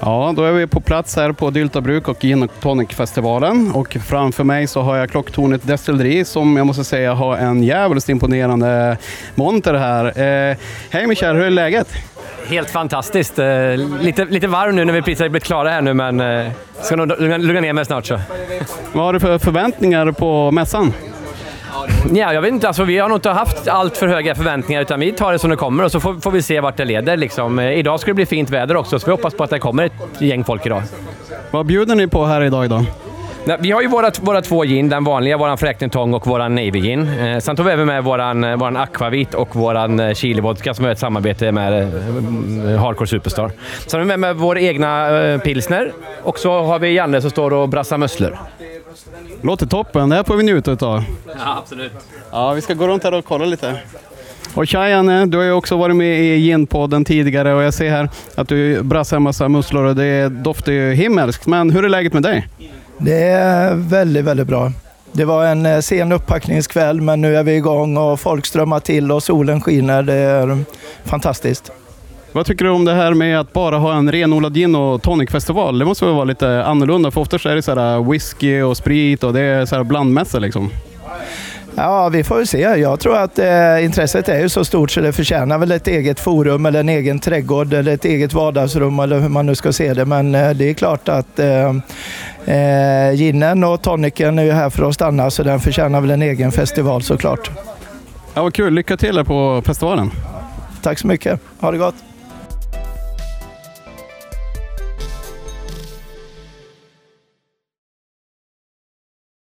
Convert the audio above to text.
Ja, då är vi på plats här på Dylta Bruk och Gin och Tonic-festivalen. Och framför mig så har jag Klocktornet Destilleri som jag måste säga har en jävligt imponerande monter här. Eh, hej Michel, hur är läget? Helt fantastiskt. Eh, lite, lite varm nu när vi precis har blivit klara här nu, men eh, ska nog lugna, lugna ner mig snart så. Vad har du för förväntningar på mässan? Ja, jag vet inte, alltså, vi har nog inte haft allt för höga förväntningar utan vi tar det som det kommer och så får, får vi se vart det leder. Liksom. Eh, Idag ska det bli fint väder också så vi hoppas på att det kommer ett gäng folk idag. Vad bjuder ni på här idag då? Vi har ju våra, våra två gin, den vanliga, våran Fräknetong och våran Navy gin. Eh, sen tog vi även med våran, eh, våran Aquavit och våran eh, Chili Vodka som är ett samarbete med eh, Hardcore Superstar. Sen har vi med, med vår egna eh, pilsner och så har vi Janne som står och brassar musslor. Låter toppen, det här får vi njuta utav. Ja, absolut. Ja, vi ska gå runt här och kolla lite. Och tja Janne, du har ju också varit med i Gin-podden tidigare och jag ser här att du brassar en massa musslor och det doftar ju himmelskt. Men hur är läget med dig? Det är väldigt, väldigt bra. Det var en eh, sen upppackningskväll men nu är vi igång och folk strömmar till och solen skiner. Det är fantastiskt. Vad tycker du om det här med att bara ha en renodlad gin och tonicfestival? Det måste väl vara lite annorlunda för oftast är det så här whisky och sprit och det är så här blandmässa liksom. Ja, vi får väl se. Jag tror att eh, intresset är ju så stort så det förtjänar väl ett eget forum eller en egen trädgård eller ett eget vardagsrum eller hur man nu ska se det. Men eh, det är klart att eh, eh, ginen och tonicen är ju här för att stanna så den förtjänar väl en egen festival såklart. Ja, vad kul, lycka till här på festivalen. Tack så mycket. Ha det gott!